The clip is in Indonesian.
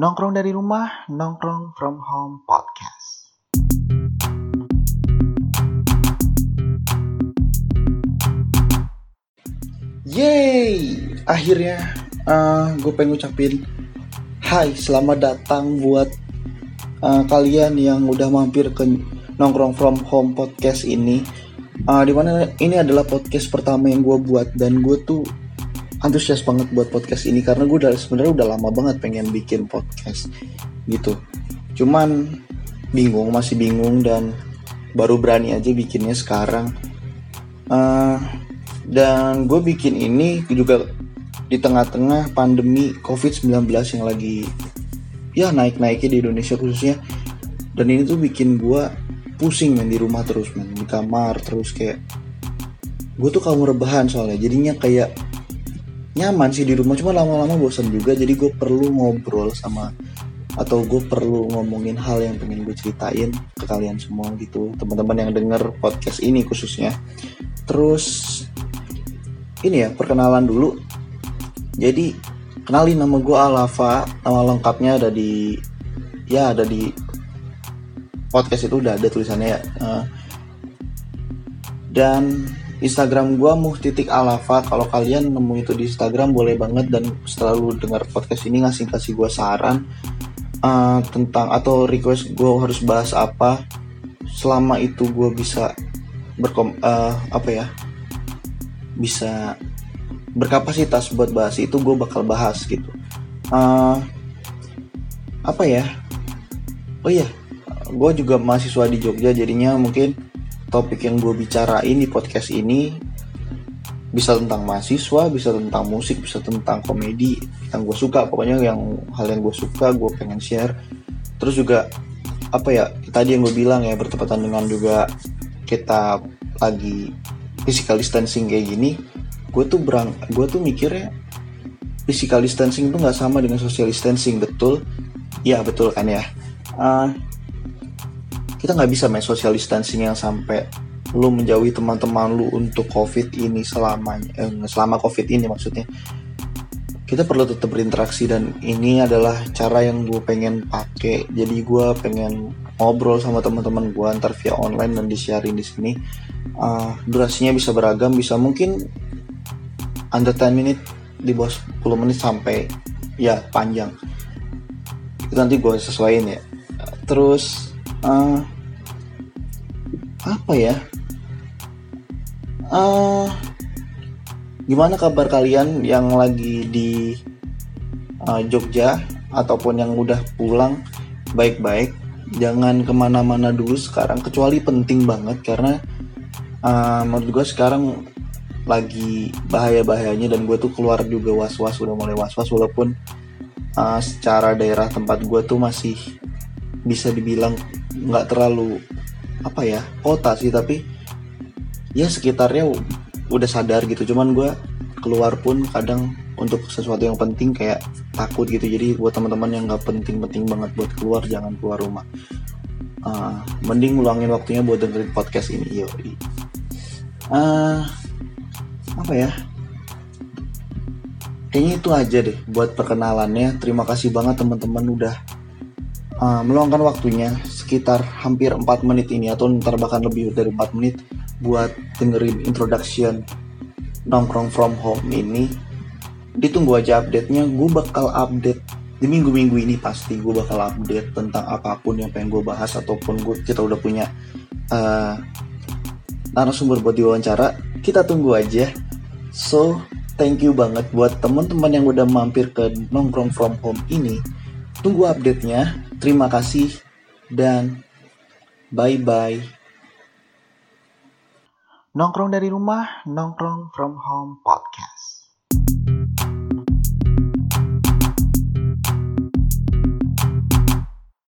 Nongkrong dari rumah, nongkrong from home podcast. Yeay, akhirnya uh, gue pengen ngucapin Hai, selamat datang buat uh, kalian yang udah mampir ke Nongkrong From Home podcast ini uh, Di mana ini adalah podcast pertama yang gue buat Dan gue tuh antusias banget buat podcast ini Karena gue udah sebenarnya udah lama banget pengen bikin podcast gitu. Cuman bingung, masih bingung dan baru berani aja bikinnya sekarang. Uh, dan gue bikin ini juga di tengah-tengah pandemi COVID-19 yang lagi ya naik-naiknya di Indonesia khususnya. Dan ini tuh bikin gue pusing men di rumah terus men di kamar terus kayak gue tuh kamu rebahan soalnya. Jadinya kayak nyaman sih di rumah cuma lama-lama bosan juga. Jadi gue perlu ngobrol sama atau gue perlu ngomongin hal yang pengen gue ceritain ke kalian semua gitu. Teman-teman yang denger podcast ini khususnya. Terus ini ya perkenalan dulu. Jadi kenalin nama gue Alava nama lengkapnya ada di ya ada di podcast itu udah ada tulisannya ya. Uh, dan Instagram gue muh titik alava. Kalau kalian nemu itu di Instagram boleh banget dan selalu dengar podcast ini ngasih kasih gue saran uh, tentang atau request gue harus bahas apa. Selama itu gue bisa berkom uh, apa ya bisa berkapasitas buat bahas itu gue bakal bahas gitu. Uh, apa ya? Oh iya gue juga mahasiswa di Jogja jadinya mungkin topik yang gue bicarain di podcast ini bisa tentang mahasiswa bisa tentang musik bisa tentang komedi yang gue suka. Pokoknya yang hal yang gue suka gue pengen share. Terus juga apa ya tadi yang gue bilang ya bertepatan dengan juga kita lagi physical distancing kayak gini gue tuh berang gue tuh mikirnya physical distancing itu nggak sama dengan social distancing betul? Ya betul kan ya? Uh, kita nggak bisa main social distancing yang sampai lu menjauhi teman-teman lu untuk covid ini selamanya eh, selama covid ini maksudnya. Kita perlu tetap berinteraksi dan ini adalah cara yang gue pengen pakai. Jadi gue pengen ngobrol sama teman-teman gue antar via online dan di-sharing di sini. Uh, durasinya bisa beragam bisa mungkin under 10 menit di bawah 10 menit sampai ya panjang. Itu nanti gue sesuaiin ya. Terus uh, apa ya? Uh, gimana kabar kalian yang lagi di uh, Jogja ataupun yang udah pulang baik-baik? Jangan ke mana-mana dulu sekarang kecuali penting banget karena uh, menurut gue sekarang lagi bahaya-bahayanya dan gue tuh keluar juga was-was udah mulai was-was walaupun uh, secara daerah tempat gue tuh masih bisa dibilang nggak terlalu apa ya kota sih tapi ya sekitarnya udah sadar gitu. Cuman gue keluar pun kadang untuk sesuatu yang penting kayak takut gitu. Jadi buat teman-teman yang nggak penting-penting banget buat keluar jangan keluar rumah. Uh, mending ngulangin waktunya buat dengerin podcast ini yo uh, apa ya? Kayaknya itu aja deh buat perkenalannya. Terima kasih banget teman-teman udah uh, meluangkan waktunya sekitar hampir 4 menit ini atau ntar bahkan lebih dari 4 menit buat dengerin introduction nongkrong from home ini. Ditunggu aja update-nya gue bakal update di minggu-minggu ini pasti. Gue bakal update tentang apa pun yang pengen gue bahas ataupun gue kita udah punya uh, narasumber buat diwawancara. Kita tunggu aja. So thank you banget buat teman-teman yang udah mampir ke nongkrong from home ini. Tunggu update-nya. Terima kasih dan bye bye Nongkrong dari rumah, nongkrong from home podcast.